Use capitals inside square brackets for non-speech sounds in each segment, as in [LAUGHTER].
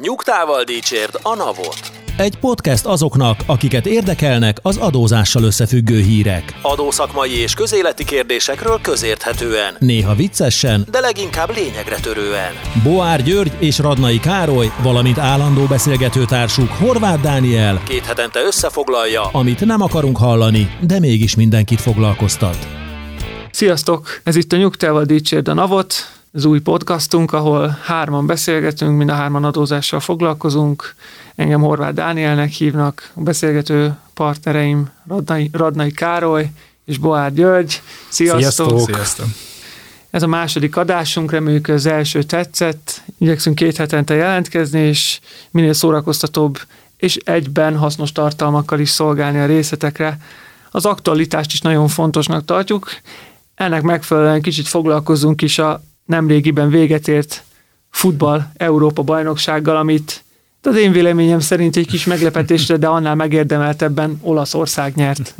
Nyugtával dicsérd a navot. Egy podcast azoknak, akiket érdekelnek az adózással összefüggő hírek. Adószakmai és közéleti kérdésekről közérthetően. Néha viccesen, de leginkább lényegre törően. Boár György és Radnai Károly, valamint állandó beszélgetőtársuk Horváth Dániel, Két hetente összefoglalja, amit nem akarunk hallani, de mégis mindenkit foglalkoztat. Sziasztok! Ez itt a Nyugtával dicsérd a Navot, az új podcastunk, ahol hárman beszélgetünk, mind a hárman adózással foglalkozunk. Engem Horváth Dánielnek hívnak, a beszélgető partnereim Radnai, Radnai Károly és Boár György. Sziasztok! Sziasztok! Ez a második adásunk, reméljük az első tetszett. Igyekszünk két hetente jelentkezni, és minél szórakoztatóbb és egyben hasznos tartalmakkal is szolgálni a részletekre. Az aktualitást is nagyon fontosnak tartjuk. Ennek megfelelően kicsit foglalkozunk is a nemrégiben véget ért futball Európa bajnoksággal, amit az én véleményem szerint egy kis meglepetésre, de annál megérdemeltebben Olaszország nyert.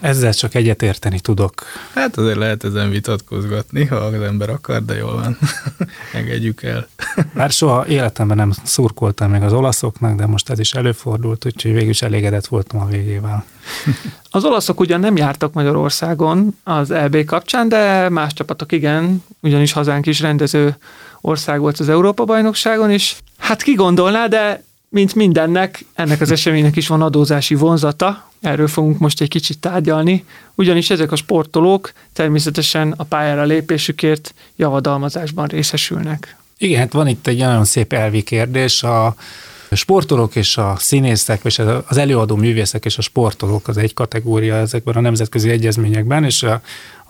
Ezzel csak egyetérteni tudok. Hát azért lehet ezen vitatkozgatni, ha az ember akar, de jól van. [LAUGHS] Engedjük el. Már soha életemben nem szurkoltam meg az olaszoknak, de most ez is előfordult, úgyhogy végül is elégedett voltam a végével. [LAUGHS] Az olaszok ugyan nem jártak Magyarországon az EB kapcsán, de más csapatok igen, ugyanis hazánk is rendező ország volt az Európa-bajnokságon, és hát ki gondolná, de mint mindennek, ennek az eseménynek is van adózási vonzata, erről fogunk most egy kicsit tárgyalni, ugyanis ezek a sportolók természetesen a pályára lépésükért javadalmazásban részesülnek. Igen, hát van itt egy nagyon szép elvi kérdés. A sportolók és a színészek, és az előadó művészek és a sportolók az egy kategória ezekben a nemzetközi egyezményekben, és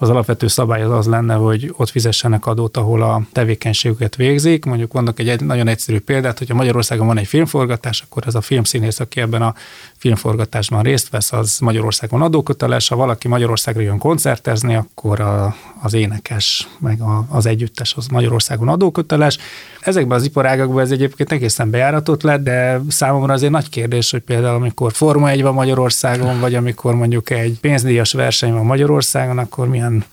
az alapvető szabály az az lenne, hogy ott fizessenek adót, ahol a tevékenységüket végzik. Mondjuk mondok egy nagyon egyszerű példát, hogyha Magyarországon van egy filmforgatás, akkor ez a filmszínész, aki ebben a filmforgatásban részt vesz, az Magyarországon adóköteles. Ha valaki Magyarországra jön koncertezni, akkor a, az énekes, meg a, az együttes az Magyarországon adóköteles. Ezekben az iparágakban ez egyébként egészen bejáratott lett, de számomra azért nagy kérdés, hogy például amikor Forma 1 van Magyarországon, vagy amikor mondjuk egy pénzdíjas verseny van Magyarországon, akkor milyen milyen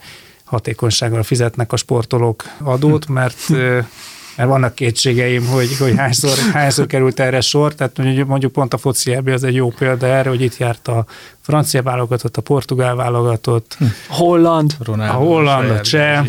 hatékonysággal fizetnek a sportolók adót, mert mert vannak kétségeim, hogy, hogy hányszor, [LAUGHS] hányszor került erre sor, tehát mondjuk pont a foci ebbe az egy jó példa erre, hogy itt járt a francia válogatott, a portugál válogatott, Holland, Ronaldo, a holland, a cseh,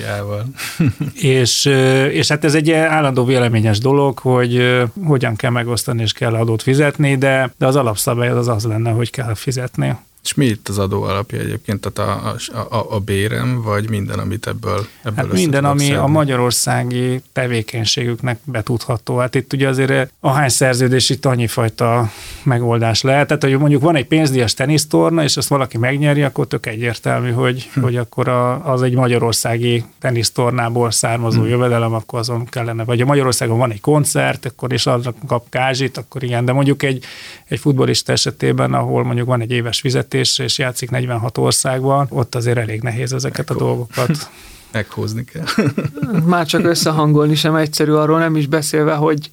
[LAUGHS] és, és hát ez egy állandó véleményes dolog, hogy hogyan kell megosztani és kell adót fizetni, de, de az alapszabály az az lenne, hogy kell fizetni. És mi itt az adó alapja egyébként? Tehát a, a, a, a bérem, vagy minden, amit ebből, ebből hát minden, ami szedni? a magyarországi tevékenységüknek betudható. Hát itt ugye azért a hány szerződés itt annyi fajta megoldás lehet. Tehát, hogy mondjuk van egy pénzdíjas tenisztorna, és ezt valaki megnyeri, akkor tök egyértelmű, hogy, hm. hogy akkor a, az egy magyarországi tenisztornából származó hm. jövedelem, akkor azon kellene. Vagy a Magyarországon van egy koncert, akkor is azra kap kázsit, akkor igen. De mondjuk egy, egy futbolista esetében, ahol mondjuk van egy éves fizetés, fizetésre, és játszik 46 országban, ott azért elég nehéz ezeket Ekkor. a dolgokat [LAUGHS] meghúzni kell. [LAUGHS] Már csak összehangolni sem egyszerű, arról nem is beszélve, hogy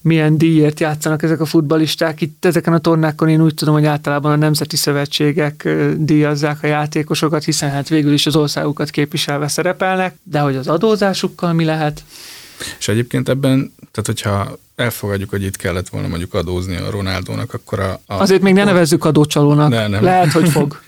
milyen díjért játszanak ezek a futbalisták. Itt ezeken a tornákon én úgy tudom, hogy általában a nemzeti szövetségek díjazzák a játékosokat, hiszen hát végül is az országukat képviselve szerepelnek, de hogy az adózásukkal mi lehet? És egyébként ebben, tehát hogyha elfogadjuk, hogy itt kellett volna mondjuk adózni a Ronaldónak, akkor a... a Azért még ne nevezzük adócsalónak. Ne, nem. Lehet, hogy fog.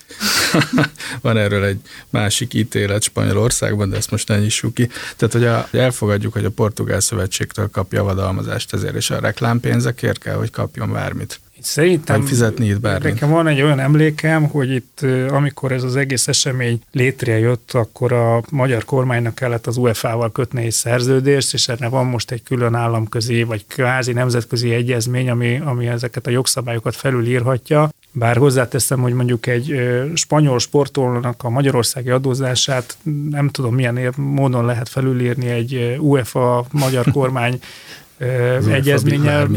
[LAUGHS] Van erről egy másik ítélet Spanyolországban, de ezt most ne nyissuk ki. Tehát, hogy, a, hogy elfogadjuk, hogy a Portugál Szövetségtől kap javadalmazást ezért, és a reklámpénzekért kell, hogy kapjon bármit. Szerintem Vagy fizetni itt bármit. Nekem van egy olyan emlékem, hogy itt, amikor ez az egész esemény létrejött, akkor a magyar kormánynak kellett az UEFA-val kötni egy szerződést, és erre van most egy külön államközi, vagy kvázi nemzetközi egyezmény, ami, ami ezeket a jogszabályokat felülírhatja. Bár hozzáteszem, hogy mondjuk egy spanyol sportolónak a magyarországi adózását nem tudom milyen módon lehet felülírni egy UEFA magyar kormány egyezménnyel.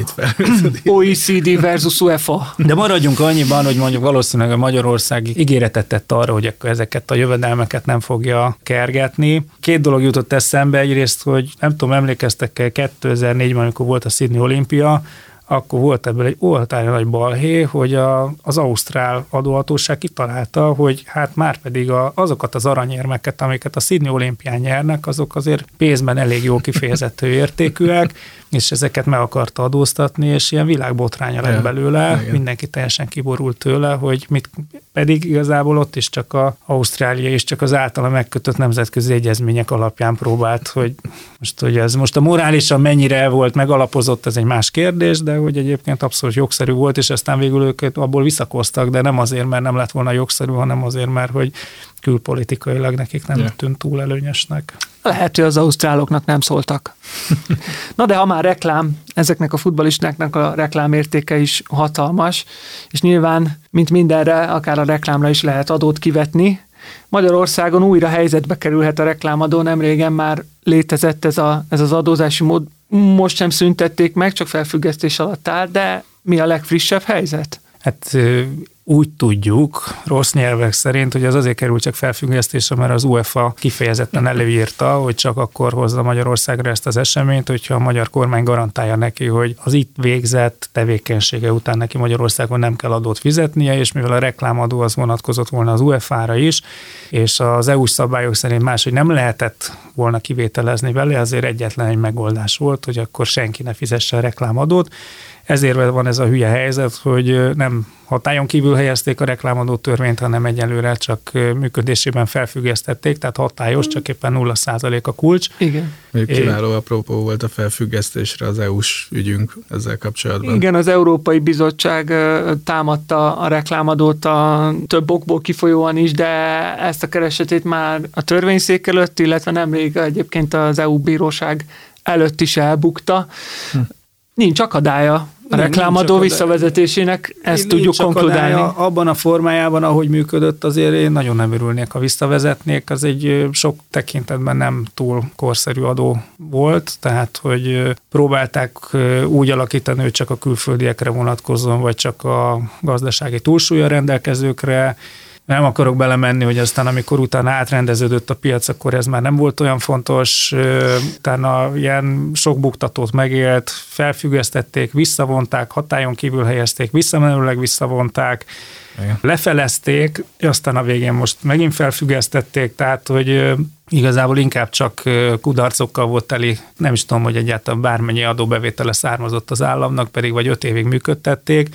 OECD versus UEFA. De maradjunk annyiban, hogy mondjuk valószínűleg a Magyarország ígéretet tett arra, hogy ezeket a jövedelmeket nem fogja kergetni. Két dolog jutott eszembe. Egyrészt, hogy nem tudom, emlékeztek-e 2004-ben, amikor volt a Sydney olimpia, akkor volt ebből egy oltári nagy balhé, hogy a, az Ausztrál adóhatóság kitalálta, hogy hát már pedig a, azokat az aranyérmeket, amiket a Sydney olimpián nyernek, azok azért pénzben elég jó kifejezettő értékűek, és ezeket meg akarta adóztatni, és ilyen világbotránya lett belőle, Igen. mindenki teljesen kiborult tőle, hogy mit, pedig igazából ott is csak a Ausztrália és csak az általa megkötött nemzetközi egyezmények alapján próbált, hogy most, hogy ez most a morálisan mennyire volt megalapozott, ez egy más kérdés, de hogy egyébként abszolút jogszerű volt, és aztán végül őket abból visszakoztak, de nem azért, mert nem lett volna jogszerű, hanem azért, mert hogy külpolitikailag nekik nem yeah. tűnt túl előnyösnek. Lehet, hogy az ausztráloknak nem szóltak. [LAUGHS] Na de ha már reklám, ezeknek a futbalistáknak a reklámértéke is hatalmas, és nyilván, mint mindenre, akár a reklámra is lehet adót kivetni. Magyarországon újra helyzetbe kerülhet a reklámadó, nem régen már létezett ez, a, ez az adózási mód, most sem szüntették meg, csak felfüggesztés alatt áll, de mi a legfrissebb helyzet? Hát úgy tudjuk, rossz nyelvek szerint, hogy az azért került csak felfüggesztésre, mert az UEFA kifejezetten előírta, hogy csak akkor hozza Magyarországra ezt az eseményt, hogyha a magyar kormány garantálja neki, hogy az itt végzett tevékenysége után neki Magyarországon nem kell adót fizetnie, és mivel a reklámadó az vonatkozott volna az UEFA-ra is, és az EU-s szabályok szerint máshogy nem lehetett volna kivételezni vele, azért egyetlen egy megoldás volt, hogy akkor senki ne fizesse a reklámadót, ezért van ez a hülye helyzet, hogy nem hatályon kívül helyezték a reklámadó törvényt, hanem egyelőre csak működésében felfüggesztették, tehát hatályos, csak éppen 0% a kulcs. Igen. Még kiváló apropó volt a felfüggesztésre az EU-s ügyünk ezzel kapcsolatban. Igen, az Európai Bizottság támadta a reklámadót a több okból kifolyóan is, de ezt a keresetét már a törvényszék előtt, illetve nemrég egyébként az EU bíróság előtt is elbukta. Hm. Nincs akadálya a reklámadó visszavezetésének, ezt tudjuk konkludálni. Abban a formájában, ahogy működött, azért én nagyon nem örülnék, ha visszavezetnék. Az egy sok tekintetben nem túl korszerű adó volt, tehát hogy próbálták úgy alakítani, hogy csak a külföldiekre vonatkozzon, vagy csak a gazdasági túlsúlya rendelkezőkre, nem akarok belemenni, hogy aztán amikor utána átrendeződött a piac, akkor ez már nem volt olyan fontos, utána ilyen sok buktatót megélt, felfüggesztették, visszavonták, hatályon kívül helyezték, visszamenőleg visszavonták, igen. lefelezték, aztán a végén most megint felfüggesztették, tehát hogy igazából inkább csak kudarcokkal volt teli, nem is tudom, hogy egyáltalán bármennyi adóbevétele származott az államnak, pedig vagy öt évig működtették,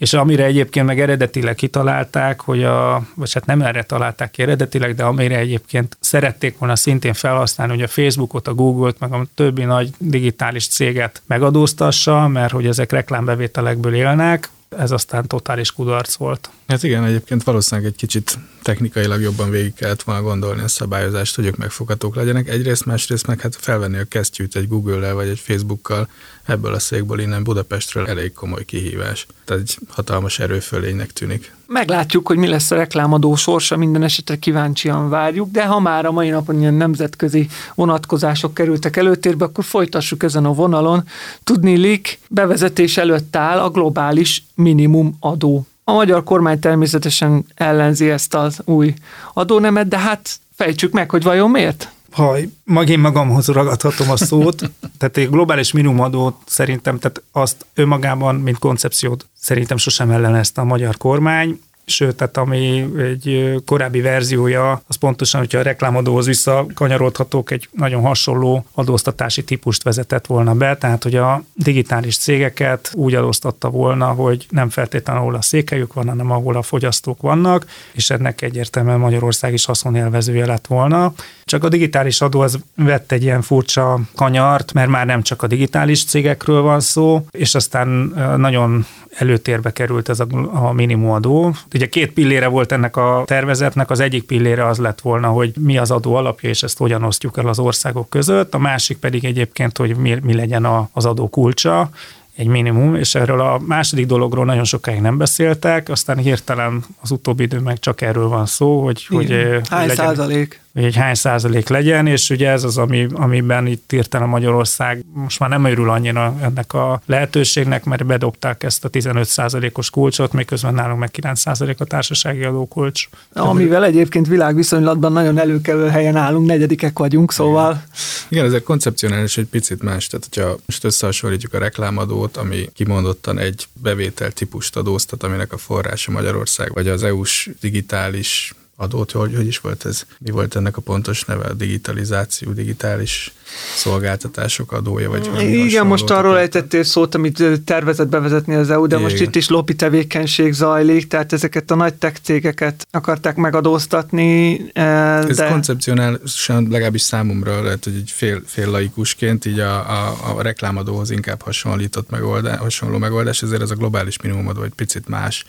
és amire egyébként meg eredetileg kitalálták, hogy a, vagy hát nem erre találták ki eredetileg, de amire egyébként szerették volna szintén felhasználni, hogy a Facebookot, a Google-t, meg a többi nagy digitális céget megadóztassa, mert hogy ezek reklámbevételekből élnek, ez aztán totális kudarc volt. Hát igen, egyébként valószínűleg egy kicsit technikailag jobban végig kellett volna gondolni a szabályozást, hogy ők megfoghatók legyenek. Egyrészt, másrészt meg hát felvenni a kesztyűt egy Google-lel vagy egy Facebookkal ebből a székből innen Budapestről elég komoly kihívás. Tehát egy hatalmas erőfölénynek tűnik. Meglátjuk, hogy mi lesz a reklámadó sorsa, minden esetre kíváncsian várjuk, de ha már a mai napon ilyen nemzetközi vonatkozások kerültek előtérbe, akkor folytassuk ezen a vonalon. Tudni lik, bevezetés előtt áll a globális minimum adó. A magyar kormány természetesen ellenzi ezt az új adónemet, de hát fejtsük meg, hogy vajon miért? Ha mag én magamhoz ragadhatom a szót, tehát egy globális minimumadót szerintem, tehát azt önmagában, mint koncepciót szerintem sosem ellenezte a magyar kormány sőt, tehát ami egy korábbi verziója, az pontosan, hogyha a reklámadóhoz visszakanyarodhatók, egy nagyon hasonló adóztatási típust vezetett volna be, tehát hogy a digitális cégeket úgy adóztatta volna, hogy nem feltétlenül ahol a székelyük van, hanem ahol a fogyasztók vannak, és ennek egyértelműen Magyarország is haszonélvezője lett volna. Csak a digitális adó az vett egy ilyen furcsa kanyart, mert már nem csak a digitális cégekről van szó, és aztán nagyon előtérbe került ez a, a minimumadó. Ugye két pillére volt ennek a tervezetnek, az egyik pillére az lett volna, hogy mi az adó alapja, és ezt hogyan osztjuk el az országok között, a másik pedig egyébként, hogy mi, mi legyen a, az adó kulcsa, egy minimum, és erről a második dologról nagyon sokáig nem beszéltek, aztán hirtelen az utóbbi időben csak erről van szó, hogy, Igen. hogy Hány legyen, százalék? Hogy egy hány százalék legyen, és ugye ez az, ami, amiben itt a Magyarország. Most már nem örül annyira ennek a lehetőségnek, mert bedobták ezt a 15 százalékos kulcsot, miközben nálunk meg 9 százalék a társasági adókulcs. Amivel egyébként világviszonylatban nagyon előkelő helyen állunk, negyedikek vagyunk, szóval... Igen, ez egy koncepcionális egy picit más, tehát hogyha most összehasonlítjuk a reklámadót, ami kimondottan egy bevétel típust adóztat, aminek a forrása Magyarország, vagy az EU-s digitális adót, hogy, hogy is volt ez? Mi volt ennek a pontos neve? A digitalizáció, digitális szolgáltatások adója? Vagy Igen, most arról ejtettél szót, amit tervezett bevezetni az EU, de Igen. most itt is lopi tevékenység zajlik, tehát ezeket a nagy tech cégeket akarták megadóztatni. De... Ez koncepcionálisan legalábbis számomra lehet, hogy egy fél, fél laikusként így a, a, a reklámadóhoz inkább hasonlított megoldás, hasonló megoldás, ezért ez a globális minimumadó egy picit más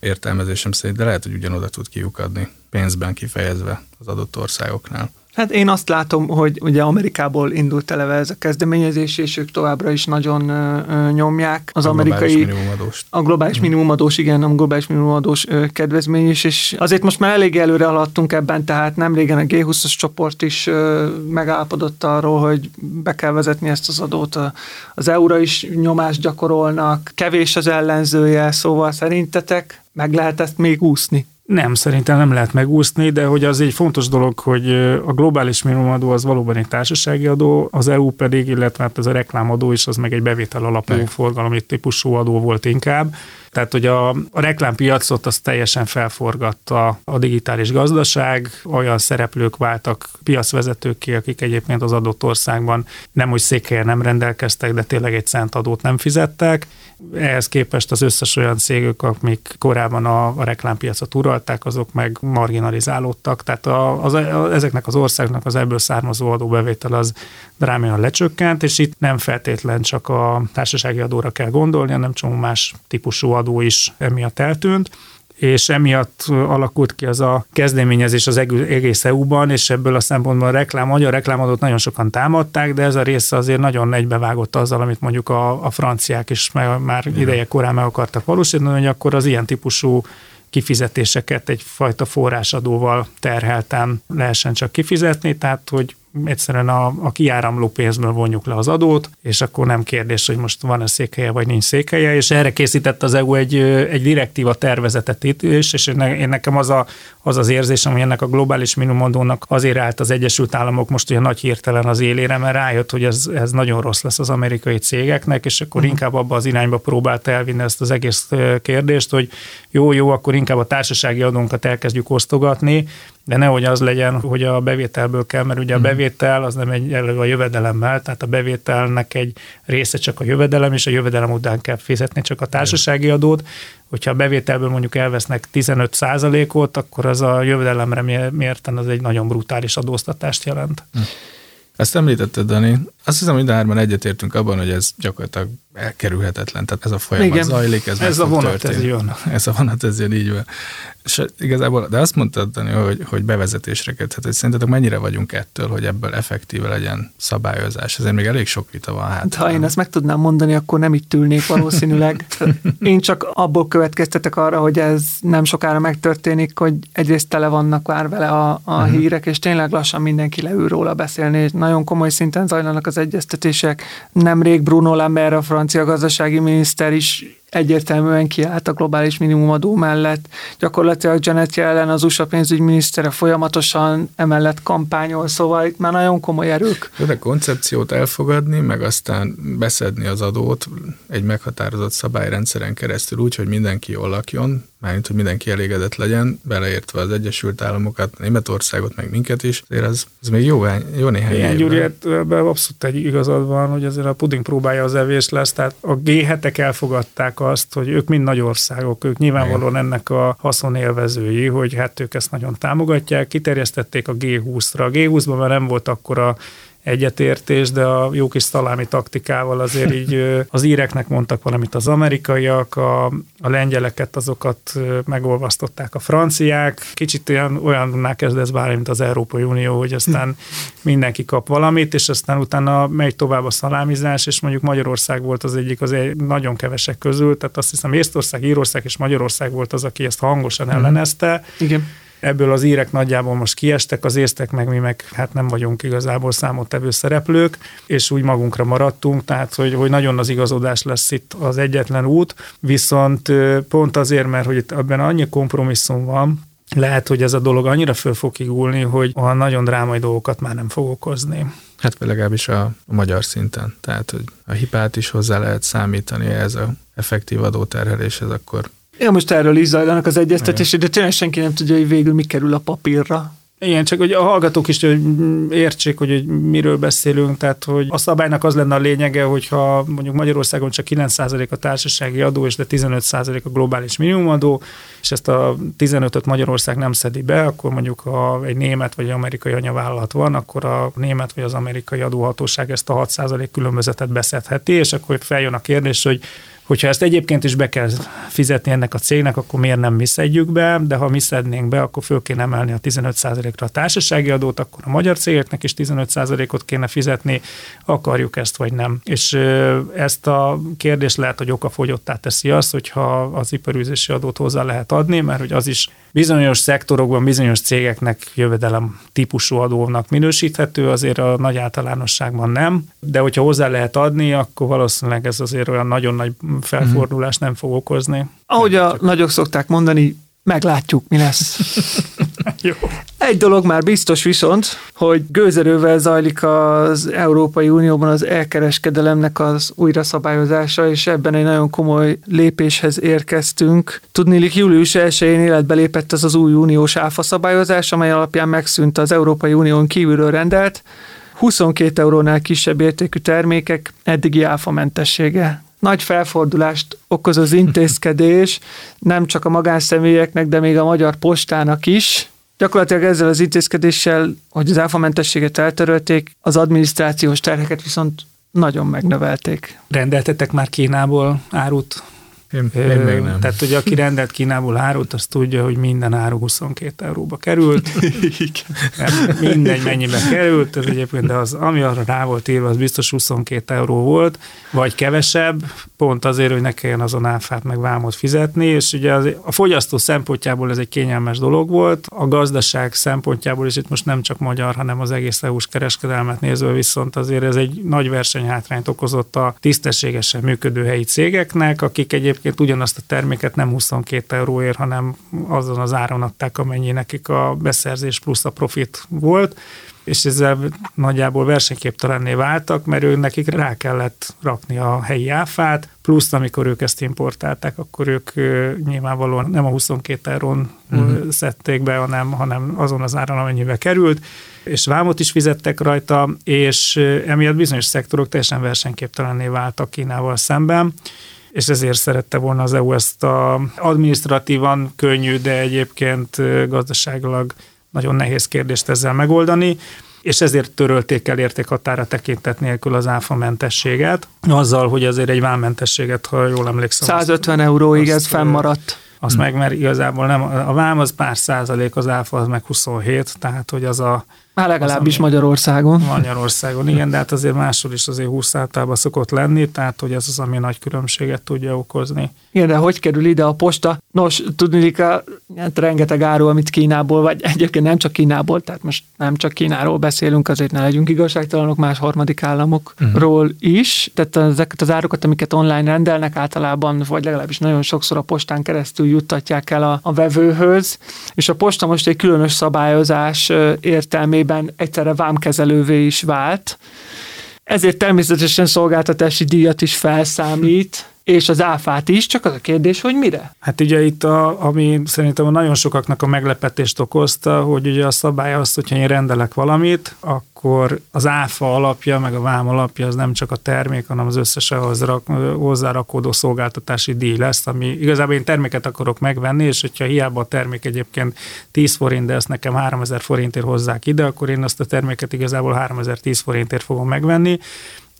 értelmezésem szerint, de lehet, hogy ugyanoda tud kiukadni, pénzben kifejezve az adott országoknál. Hát én azt látom, hogy ugye Amerikából indult eleve ez a kezdeményezés, és ők továbbra is nagyon ö, nyomják az a amerikai... Globális minimumadós. A globális minimumadós, igen, a globális minimumadós ö, kedvezmény is, és azért most már elég előre haladtunk ebben, tehát nem régen a G20-as csoport is ö, megállapodott arról, hogy be kell vezetni ezt az adót. Az EU-ra is nyomást gyakorolnak, kevés az ellenzője, szóval szerintetek meg lehet ezt még úszni? Nem, szerintem nem lehet megúszni, de hogy az egy fontos dolog, hogy a globális minimumadó az valóban egy társasági adó, az EU pedig, illetve hát ez a reklámadó is, az meg egy bevétel alapú forgalmi típusú adó volt inkább. Tehát, hogy a, a reklámpiacot az teljesen felforgatta a digitális gazdaság, olyan szereplők váltak piacvezetőké, akik egyébként az adott országban nem úgy székhelyen nem rendelkeztek, de tényleg egy cent adót nem fizettek. Ehhez képest az összes olyan cégek, amik korábban a, a reklámpiacot uralták, azok meg marginalizálódtak. Tehát a, az, a, ezeknek az országnak az ebből származó adóbevétel az drámaian lecsökkent, és itt nem feltétlen csak a társasági adóra kell gondolni, hanem csomó más típusú adó is emiatt eltűnt és emiatt alakult ki az a kezdeményezés az egész EU-ban, és ebből a szempontból a reklám, magyar reklámadót nagyon sokan támadták, de ez a része azért nagyon egybevágott azzal, amit mondjuk a, a franciák is meg, már Igen. ideje korán meg akartak valósítani, hogy akkor az ilyen típusú kifizetéseket egyfajta forrásadóval terhelten lehessen csak kifizetni, tehát hogy egyszerűen a, a kiáramló pénzből vonjuk le az adót, és akkor nem kérdés, hogy most van-e székhelye, vagy nincs székhelye, és erre készített az EU egy, egy direktíva tervezetet itt is, és én nekem az, a, az az érzésem, hogy ennek a globális minimumadónak azért állt az Egyesült Államok most ugye nagy hirtelen az élére, mert rájött, hogy ez, ez nagyon rossz lesz az amerikai cégeknek, és akkor uh-huh. inkább abba az irányba próbálta elvinni ezt az egész kérdést, hogy jó, jó, akkor inkább a társasági adónkat elkezdjük osztogatni, de nehogy az legyen, hogy a bevételből kell, mert ugye a mhm. bevétel az nem egy elő a jövedelemmel, tehát a bevételnek egy része csak a jövedelem, és a jövedelem után kell fizetni csak a társasági adót. Hogyha a bevételből mondjuk elvesznek 15 ot akkor az a jövedelemre mérten az egy nagyon brutális adóztatást jelent. Hm. Ezt említetted, Dani. Azt hiszem, hogy mindárban egyetértünk abban, hogy ez gyakorlatilag elkerülhetetlen. Tehát ez a folyamat Igen, zajlik, ez, ez a vonat, történni. ez jön. Ez a vonat, ez jön, így van. És igazából, de azt mondtad, Dani, hogy, hogy bevezetésre kezdhet, hogy szerintetek mennyire vagyunk ettől, hogy ebből effektíve legyen szabályozás? Ezért még elég sok vita van hát. Ha én ezt meg tudnám mondani, akkor nem itt ülnék valószínűleg. [LAUGHS] én csak abból következtetek arra, hogy ez nem sokára megtörténik, hogy egyrészt tele vannak már vele a, a uh-huh. hírek, és tényleg lassan mindenki leül róla beszélni. Nagyon komoly szinten zajlanak az egyeztetések. Nemrég Bruno Lember, a francia gazdasági miniszter is egyértelműen kiállt a globális minimumadó mellett. Gyakorlatilag Janet ellen az USA pénzügyminisztere folyamatosan emellett kampányol, szóval itt már nagyon komoly erők. De koncepciót elfogadni, meg aztán beszedni az adót egy meghatározott szabályrendszeren keresztül úgy, hogy mindenki jól lakjon, mármint, hogy mindenki elégedett legyen, beleértve az Egyesült Államokat, Németországot, meg minket is, azért az, az még jó, jó néhány Igen, Gyuri, hát ebben abszolút egy igazad van, hogy azért a puding próbálja az evés lesz, tehát a g elfogadták azt, hogy ők mind nagy országok, ők nyilvánvalóan ennek a haszonélvezői, hogy hát ők ezt nagyon támogatják, kiterjesztették a G20-ra. A G20-ban már nem volt akkora egyetértés, de a jó kis szalámi taktikával azért így az íreknek mondtak valamit az amerikaiak, a, a lengyeleket azokat megolvasztották a franciák, kicsit olyan, olyanná kezd ez válni, mint az Európai Unió, hogy aztán mindenki kap valamit, és aztán utána megy tovább a szalámizás, és mondjuk Magyarország volt az egyik az egy nagyon kevesek közül, tehát azt hiszem Észtország, Írország és Magyarország volt az, aki ezt hangosan ellenezte. Igen Ebből az írek nagyjából most kiestek, az észtek meg mi meg hát nem vagyunk igazából számottevő szereplők, és úgy magunkra maradtunk, tehát hogy, hogy nagyon az igazodás lesz itt az egyetlen út, viszont pont azért, mert hogy itt ebben annyi kompromisszum van, lehet, hogy ez a dolog annyira föl fog kigulni, hogy a nagyon drámai dolgokat már nem fog okozni. Hát legalábbis a, a magyar szinten. Tehát, hogy a hipát is hozzá lehet számítani ez a effektív adóterheléshez, akkor Ja, most erről is zajlanak az egyeztetések, de tényleg senki nem tudja, hogy végül mi kerül a papírra. Igen, csak hogy a hallgatók is hogy értsék, hogy, hogy miről beszélünk, tehát hogy a szabálynak az lenne a lényege, hogyha mondjuk Magyarországon csak 9% a társasági adó, és de 15% a globális minimumadó, és ezt a 15-öt Magyarország nem szedi be, akkor mondjuk ha egy német vagy amerikai anyavállalat van, akkor a német vagy az amerikai adóhatóság ezt a 6% különbözetet beszedheti, és akkor feljön a kérdés, hogy Hogyha ezt egyébként is be kell fizetni ennek a cégnek, akkor miért nem mi szedjük be, de ha mi szednénk be, akkor föl kéne emelni a 15%-ra a társasági adót, akkor a magyar cégeknek is 15%-ot kéne fizetni, akarjuk ezt vagy nem. És ezt a kérdést lehet, hogy okafogyottá teszi azt, hogyha az iparűzési adót hozzá lehet adni, mert hogy az is bizonyos szektorokban, bizonyos cégeknek jövedelem típusú adónak minősíthető, azért a nagy általánosságban nem, de hogyha hozzá lehet adni, akkor valószínűleg ez azért olyan nagyon nagy felfordulást nem fog okozni. Ahogy a nagyok szokták mondani, meglátjuk, mi lesz. [LAUGHS] Jó. Egy dolog már biztos viszont, hogy gőzerővel zajlik az Európai Unióban az elkereskedelemnek az újra szabályozása, és ebben egy nagyon komoly lépéshez érkeztünk. Tudnélik, július 1-én életbe lépett az az új uniós áfa szabályozás, amely alapján megszűnt az Európai Unión kívülről rendelt 22 eurónál kisebb értékű termékek eddigi áfamentessége nagy felfordulást okoz az intézkedés, nem csak a magánszemélyeknek, de még a magyar postának is. Gyakorlatilag ezzel az intézkedéssel, hogy az áfamentességet eltörölték, az adminisztrációs terheket viszont nagyon megnövelték. Rendeltetek már Kínából árut én, én még nem. Tehát, hogy aki rendelt Kínából árut, az tudja, hogy minden áru 22 euróba került. [LAUGHS] Nem, mindegy, mennyibe került, ez egyébként, de az, ami arra rá volt írva, az biztos 22 euró volt, vagy kevesebb, pont azért, hogy ne kelljen azon áfát meg vámot fizetni, és ugye az, a fogyasztó szempontjából ez egy kényelmes dolog volt, a gazdaság szempontjából, és itt most nem csak magyar, hanem az egész EU-s kereskedelmet nézve, viszont azért ez egy nagy versenyhátrányt okozott a tisztességesen működő helyi cégeknek, akik egyébként egyébként ugyanazt a terméket nem 22 euróért, hanem azon az áron adták, amennyi nekik a beszerzés plusz a profit volt, és ezzel nagyjából versenyképtelenné váltak, mert ő nekik rá kellett rakni a helyi áfát, plusz amikor ők ezt importálták, akkor ők nyilvánvalóan nem a 22 eurón uh-huh. szedték be, hanem, hanem azon az áron, amennyibe került, és vámot is fizettek rajta, és emiatt bizonyos szektorok teljesen versenyképtelenné váltak Kínával szemben és ezért szerette volna az EU ezt a administratívan könnyű, de egyébként gazdaságilag nagyon nehéz kérdést ezzel megoldani és ezért törölték el értékhatára tekintet nélkül az áfamentességet, azzal, hogy azért egy vámmentességet, ha jól emlékszem. 150 euróig ez fennmaradt. Azt hmm. meg, mert igazából nem, a vám az pár százalék, az áfa az meg 27, tehát hogy az a már legalábbis Magyarországon. Magyarországon, igen, de hát azért máshol is azért 20 általában szokott lenni, tehát hogy ez az, ami nagy különbséget tudja okozni. Igen, de hogy kerül ide a posta? Nos, tudni kell, hát rengeteg áru, amit Kínából, vagy egyébként nem csak Kínából, tehát most nem csak Kínáról beszélünk, azért ne legyünk igazságtalanok más harmadik államokról uh-huh. is. Tehát ezeket az árukat, amiket online rendelnek általában, vagy legalábbis nagyon sokszor a postán keresztül juttatják el a, a vevőhöz, és a posta most egy különös szabályozás értelmében egyszerre vámkezelővé is vált, ezért természetesen szolgáltatási díjat is felszámít, és az áfát is, csak az a kérdés, hogy mire? Hát ugye itt, a, ami szerintem nagyon sokaknak a meglepetést okozta, hogy ugye a szabály az, hogyha én rendelek valamit, akkor az áfa alapja, meg a vám alapja az nem csak a termék, hanem az összes ahhoz rak, hozzárakódó szolgáltatási díj lesz, ami igazából én terméket akarok megvenni, és hogyha hiába a termék egyébként 10 forint, de ezt nekem 3000 forintért hozzák ide, akkor én azt a terméket igazából 3010 forintért fogom megvenni,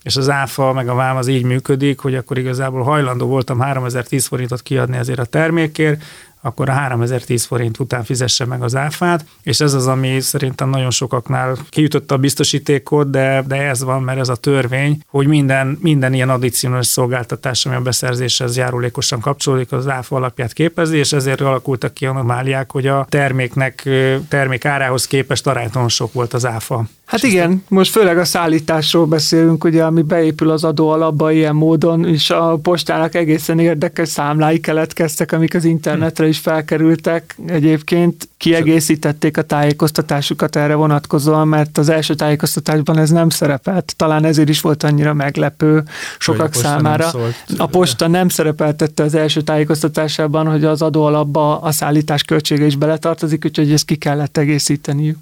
és az áfa meg a vám az így működik, hogy akkor igazából hajlandó voltam 3010 forintot kiadni ezért a termékért, akkor a 3010 forint után fizesse meg az áfát, és ez az, ami szerintem nagyon sokaknál kiütötte a biztosítékot, de, de ez van, mert ez a törvény, hogy minden, minden ilyen addicionális szolgáltatás, ami a beszerzéshez járulékosan kapcsolódik, az áfa alapját képezi, és ezért alakultak ki anomáliák, hogy a terméknek, termék árához képest aránytalan sok volt az áfa. Hát igen, most főleg a szállításról beszélünk, ugye, ami beépül az adó alapba ilyen módon, és a postának egészen érdekes számlái keletkeztek, amik az internetre is felkerültek. Egyébként kiegészítették a tájékoztatásukat erre vonatkozóan, mert az első tájékoztatásban ez nem szerepelt. Talán ezért is volt annyira meglepő sokak a számára. A posta nem szerepeltette az első tájékoztatásában, hogy az adó alapba a szállítás költsége is beletartozik, úgyhogy ezt ki kellett egészíteniük.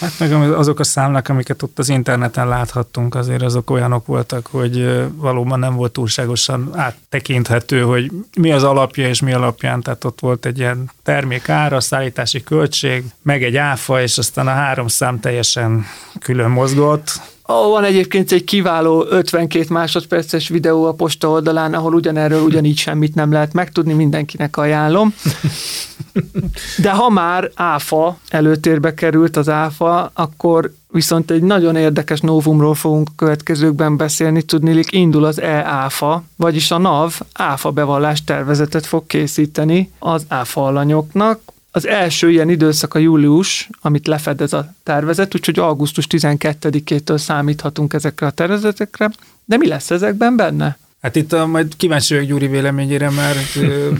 Hát meg azok a számlák, amiket ott az interneten láthattunk, azért azok olyanok voltak, hogy valóban nem volt túlságosan áttekinthető, hogy mi az alapja és mi alapján, tehát ott volt egy ilyen termék ára, szállítási költség, meg egy áfa, és aztán a három szám teljesen külön mozgott, van egyébként egy kiváló 52 másodperces videó a posta oldalán, ahol ugyanerről ugyanígy semmit nem lehet megtudni, mindenkinek ajánlom. [LAUGHS] De ha már áfa előtérbe került az áfa, akkor viszont egy nagyon érdekes novumról fogunk a következőkben beszélni, tudnilik indul az e-áfa, vagyis a NAV áfa bevallás tervezetet fog készíteni az áfa alanyoknak, az első ilyen időszak a július, amit lefed ez a tervezet, úgyhogy augusztus 12-től számíthatunk ezekre a tervezetekre. De mi lesz ezekben benne? Hát itt a, majd kíváncsi vagyok Gyuri véleményére, mert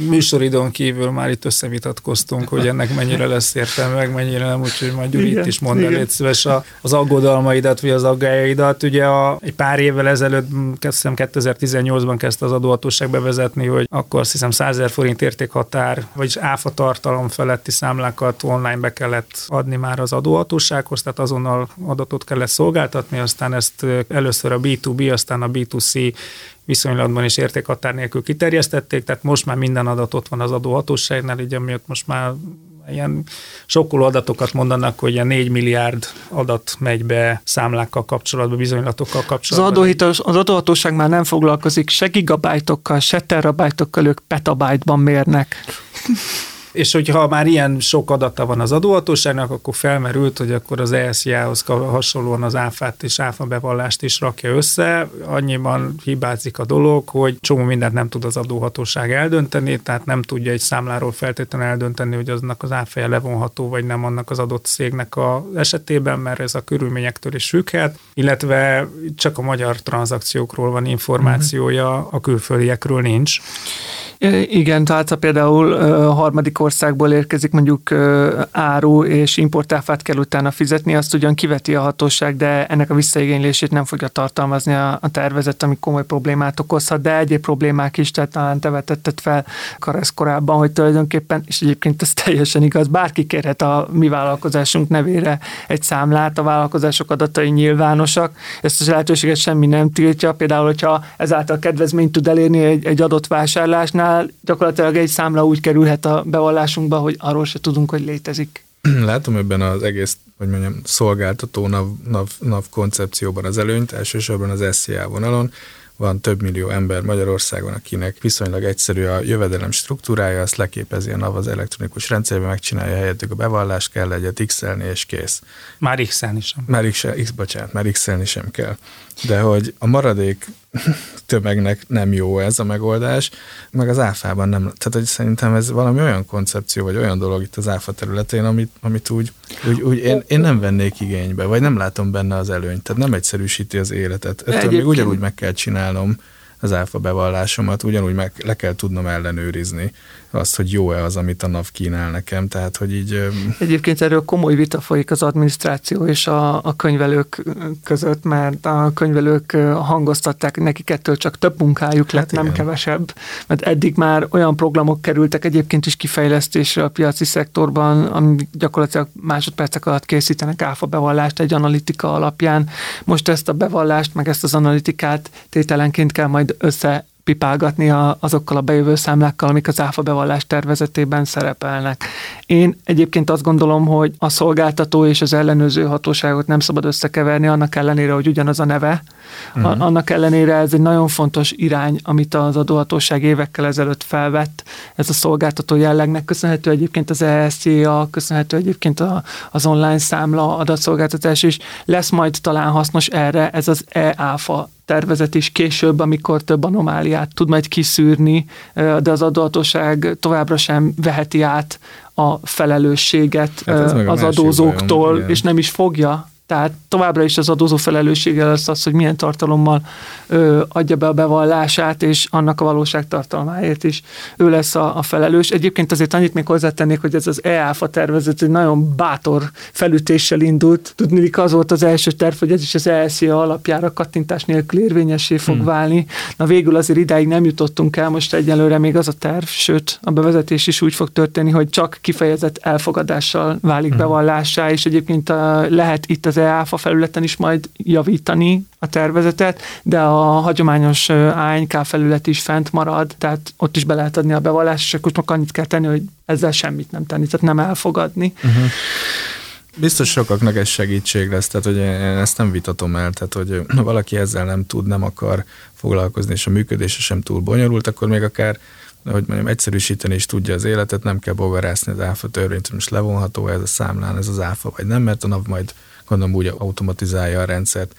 műsoridon kívül már itt összevitatkoztunk, hogy ennek mennyire lesz értelme, meg mennyire nem, úgyhogy majd Gyuri igen, itt is mond el, szíves az aggodalmaidat, vagy az aggájaidat. Ugye a, egy pár évvel ezelőtt, kezdtem 2018-ban kezdte az adóhatóság bevezetni, hogy akkor azt hiszem 100 ezer forint értékhatár, vagyis áfa tartalom feletti számlákat online be kellett adni már az adóhatósághoz, tehát azonnal adatot kellett szolgáltatni, aztán ezt először a B2B, aztán a B2C viszonylatban is értékhatár nélkül kiterjesztették, tehát most már minden adat ott van az adóhatóságnál, így amiatt most már ilyen sokkoló adatokat mondanak, hogy ilyen 4 milliárd adat megy be számlákkal kapcsolatban, bizonylatokkal kapcsolatban. Az, adóhitos, az adóhatóság már nem foglalkozik se gigabájtokkal, se terabájtokkal, ők petabájtban mérnek. És hogyha már ilyen sok adata van az adóhatóságnak, akkor felmerült, hogy akkor az ESZIA-hoz hasonlóan az áfát és áfa bevallást is rakja össze. Annyiban hibázik a dolog, hogy csomó mindent nem tud az adóhatóság eldönteni, tehát nem tudja egy számláról feltétlenül eldönteni, hogy aznak az áfája levonható, vagy nem annak az adott cégnek a esetében, mert ez a körülményektől is függhet, illetve csak a magyar tranzakciókról van információja, a külföldiekről nincs. Igen, tehát ha például a harmadik országból érkezik mondjuk áru és importáfát kell utána fizetni, azt ugyan kiveti a hatóság, de ennek a visszaigénylését nem fogja tartalmazni a, tervezet, ami komoly problémát okozhat, de egyéb problémák is, tehát talán te vetetted fel Karesz korábban, hogy tulajdonképpen, és egyébként ez teljesen igaz, bárki kérhet a mi vállalkozásunk nevére egy számlát, a vállalkozások adatai nyilvánosak, ezt az lehetőséget semmi nem tiltja, például, hogyha ezáltal kedvezményt tud elérni egy, egy adott vásárlásnál, annál gyakorlatilag egy számla úgy kerülhet a bevallásunkba, hogy arról se tudunk, hogy létezik. [CLEARS THROAT] Látom ebben az egész, hogy mondjam, szolgáltató NAV, NAV, NAV koncepcióban az előnyt, elsősorban az SZIA vonalon, van több millió ember Magyarországon, akinek viszonylag egyszerű a jövedelem struktúrája, azt leképezi a NAV az elektronikus rendszerbe, megcsinálja helyettük a bevallást, kell egyet x és kész. Már x-elni sem. Már x, x bocsánat, már x sem kell. De hogy a maradék tömegnek nem jó ez a megoldás, meg az áfában nem. Tehát hogy szerintem ez valami olyan koncepció, vagy olyan dolog itt az áfa területén, amit, amit úgy, úgy, úgy én, én nem vennék igénybe, vagy nem látom benne az előnyt. Tehát nem egyszerűsíti az életet. Ettől még ugyanúgy meg kell csinálnom az áfa bevallásomat, ugyanúgy meg le kell tudnom ellenőrizni azt, hogy jó-e az, amit a NAV kínál nekem, tehát hogy így... Egyébként erről komoly vita folyik az adminisztráció és a, a könyvelők között, mert a könyvelők hangoztatták, nekik ettől csak több munkájuk lett, hát nem igen. kevesebb, mert eddig már olyan programok kerültek egyébként is kifejlesztésre a piaci szektorban, ami gyakorlatilag másodpercek alatt készítenek áfa bevallást egy analitika alapján. Most ezt a bevallást, meg ezt az analitikát tételenként kell majd össze pipálgatni a, azokkal a bejövő számlákkal, amik az áfa bevallás tervezetében szerepelnek. Én egyébként azt gondolom, hogy a szolgáltató és az ellenőrző hatóságot nem szabad összekeverni, annak ellenére, hogy ugyanaz a neve. Uh-huh. Annak ellenére ez egy nagyon fontos irány, amit az adóhatóság évekkel ezelőtt felvett. Ez a szolgáltató jellegnek köszönhető egyébként az ESCA, köszönhető egyébként a, az online számla adatszolgáltatás is. Lesz majd talán hasznos erre ez az e-áfa tervezet is később, amikor több anomáliát tud majd kiszűrni, de az adóhatóság továbbra sem veheti át a felelősséget hát az adózóktól, bajom, és nem is fogja tehát továbbra is az adózó felelőssége lesz az, hogy milyen tartalommal ö, adja be a bevallását, és annak a valóság tartalmáért is ő lesz a, a felelős. Egyébként azért annyit még hozzátennék, hogy ez az EÁFA tervezet egy nagyon bátor felütéssel indult. Tudni, az volt az első terv, hogy ez is az ESZIA alapjára kattintás nélkül érvényessé fog hmm. válni. Na végül azért idáig nem jutottunk el, most egyelőre még az a terv, sőt a bevezetés is úgy fog történni, hogy csak kifejezett elfogadással válik hmm. bevallássá, és egyébként a, lehet itt az az EÁFA felületen is majd javítani a tervezetet, de a hagyományos ANK felület is fent marad, tehát ott is be lehet adni a bevallást, és akkor csak annyit kell tenni, hogy ezzel semmit nem tenni, tehát nem elfogadni. Uh-huh. Biztos sokaknak ez segítség lesz, tehát hogy én ezt nem vitatom el, tehát hogy valaki ezzel nem tud, nem akar foglalkozni, és a működése sem túl bonyolult, akkor még akár hogy mondjam, egyszerűsíteni is tudja az életet, nem kell bogarászni az áfa törvényt, most levonható ez a számlán, ez az áfa, vagy nem, mert a nap majd gondolom úgy automatizálja a rendszert.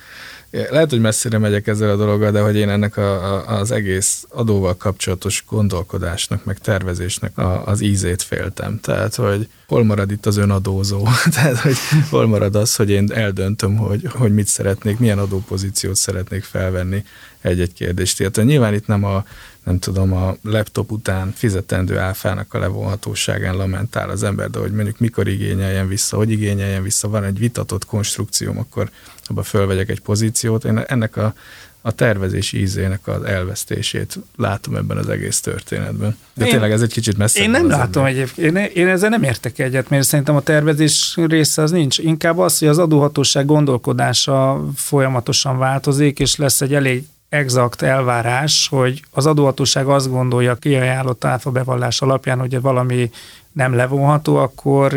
Lehet, hogy messzire megyek ezzel a dologgal, de hogy én ennek a, az egész adóval kapcsolatos gondolkodásnak, meg tervezésnek a, az ízét féltem. Tehát, hogy hol marad itt az önadózó? [LAUGHS] Tehát, hogy hol marad az, hogy én eldöntöm, hogy, hogy mit szeretnék, milyen adópozíciót szeretnék felvenni egy-egy kérdést. Tehát nyilván itt nem a nem tudom, a laptop után fizetendő áfának a levonhatóságán lamentál az ember, de hogy mondjuk mikor igényeljen vissza, hogy igényeljen vissza, van egy vitatott konstrukcióm, akkor abba fölvegyek egy pozíciót. Én ennek a, a tervezés ízének az elvesztését látom ebben az egész történetben. De én, tényleg ez egy kicsit messze. Én nem látom egyébként, én, én ezzel nem értek egyet, mert szerintem a tervezés része az nincs. Inkább az, hogy az adóhatóság gondolkodása folyamatosan változik, és lesz egy elég exakt elvárás, hogy az adóhatóság azt gondolja kiajánlott áfa bevallás alapján, hogy valami nem levonható, akkor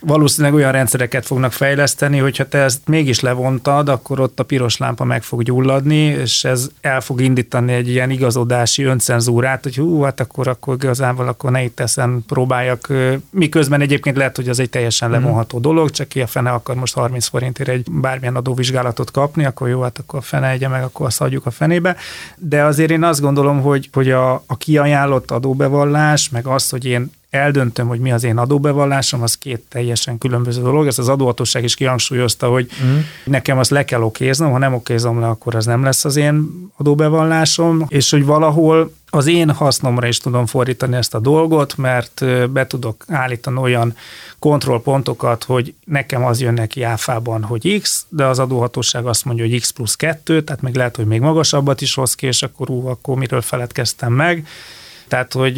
valószínűleg olyan rendszereket fognak fejleszteni, hogyha te ezt mégis levontad, akkor ott a piros lámpa meg fog gyulladni, és ez el fog indítani egy ilyen igazodási öncenzúrát, hogy hú, hát akkor, akkor igazából akkor ne itt ezen próbáljak. Miközben egyébként lehet, hogy az egy teljesen mhm. levonható dolog, csak ki a fene akar most 30 forintért egy bármilyen adóvizsgálatot kapni, akkor jó, hát akkor a fene egye meg, akkor azt adjuk a fenébe. De azért én azt gondolom, hogy, hogy a, a kiajánlott adóbevallás, meg az, hogy én eldöntöm, hogy mi az én adóbevallásom, az két teljesen különböző dolog. Ezt az adóhatóság is kihangsúlyozta, hogy mm. nekem azt le kell okéznom, ha nem okézom le, akkor az nem lesz az én adóbevallásom, és hogy valahol az én hasznomra is tudom fordítani ezt a dolgot, mert be tudok állítani olyan kontrollpontokat, hogy nekem az jön neki áfában, hogy X, de az adóhatóság azt mondja, hogy X plusz 2, tehát még lehet, hogy még magasabbat is hoz ki, és akkor ú, akkor miről feledkeztem meg tehát, hogy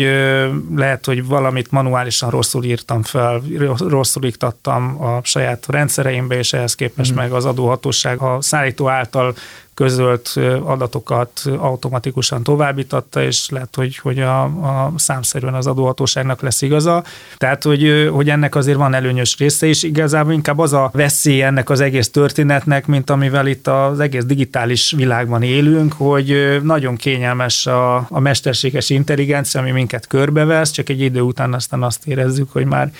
lehet, hogy valamit manuálisan rosszul írtam fel, rosszul iktattam a saját rendszereimbe, és ehhez képest mm. meg az adóhatóság a szállító által közölt adatokat automatikusan továbbítatta, és lehet, hogy, hogy a, a számszerűen az adóhatóságnak lesz igaza. Tehát, hogy, hogy ennek azért van előnyös része, és igazából inkább az a veszély ennek az egész történetnek, mint amivel itt az egész digitális világban élünk, hogy nagyon kényelmes a, a mesterséges intelligencia, ami minket körbevesz, csak egy idő után aztán azt érezzük, hogy már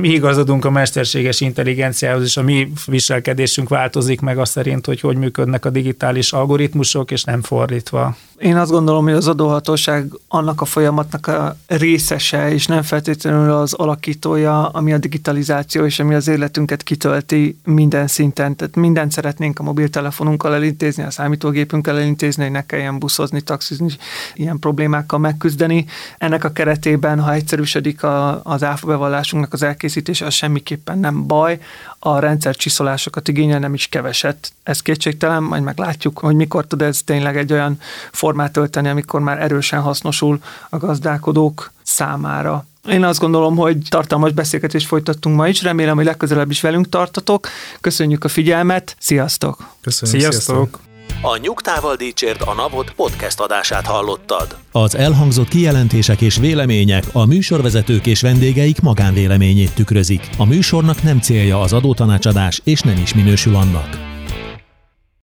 mi igazodunk a mesterséges intelligenciához, és a mi viselkedésünk változik meg azt szerint, hogy hogy működnek a digitális algoritmusok, és nem fordítva. Én azt gondolom, hogy az adóhatóság annak a folyamatnak a részese, és nem feltétlenül az alakítója, ami a digitalizáció és ami az életünket kitölti minden szinten. Tehát mindent szeretnénk a mobiltelefonunkkal elintézni, a számítógépünkkel elintézni, hogy ne kelljen buszozni, taxizni, ilyen problémákkal megküzdeni. Ennek a keretében, ha egyszerűsödik a, az áfa bevallásunknak az elkészítése, az semmiképpen nem baj. A rendszer csiszolásokat igényel nem is keveset. Ez kétségtelen, majd meglátjuk, hogy mikor tud ez tényleg egy olyan formát tölteni, amikor már erősen hasznosul a gazdálkodók számára. Én azt gondolom, hogy tartalmas beszélgetést folytattunk ma is, remélem, hogy legközelebb is velünk tartatok. Köszönjük a figyelmet, sziasztok! Köszönjük, sziasztok! sziasztok. A Nyugtával Dicsért a Napot podcast adását hallottad. Az elhangzott kijelentések és vélemények a műsorvezetők és vendégeik magánvéleményét tükrözik. A műsornak nem célja az adótanácsadás, és nem is minősül annak.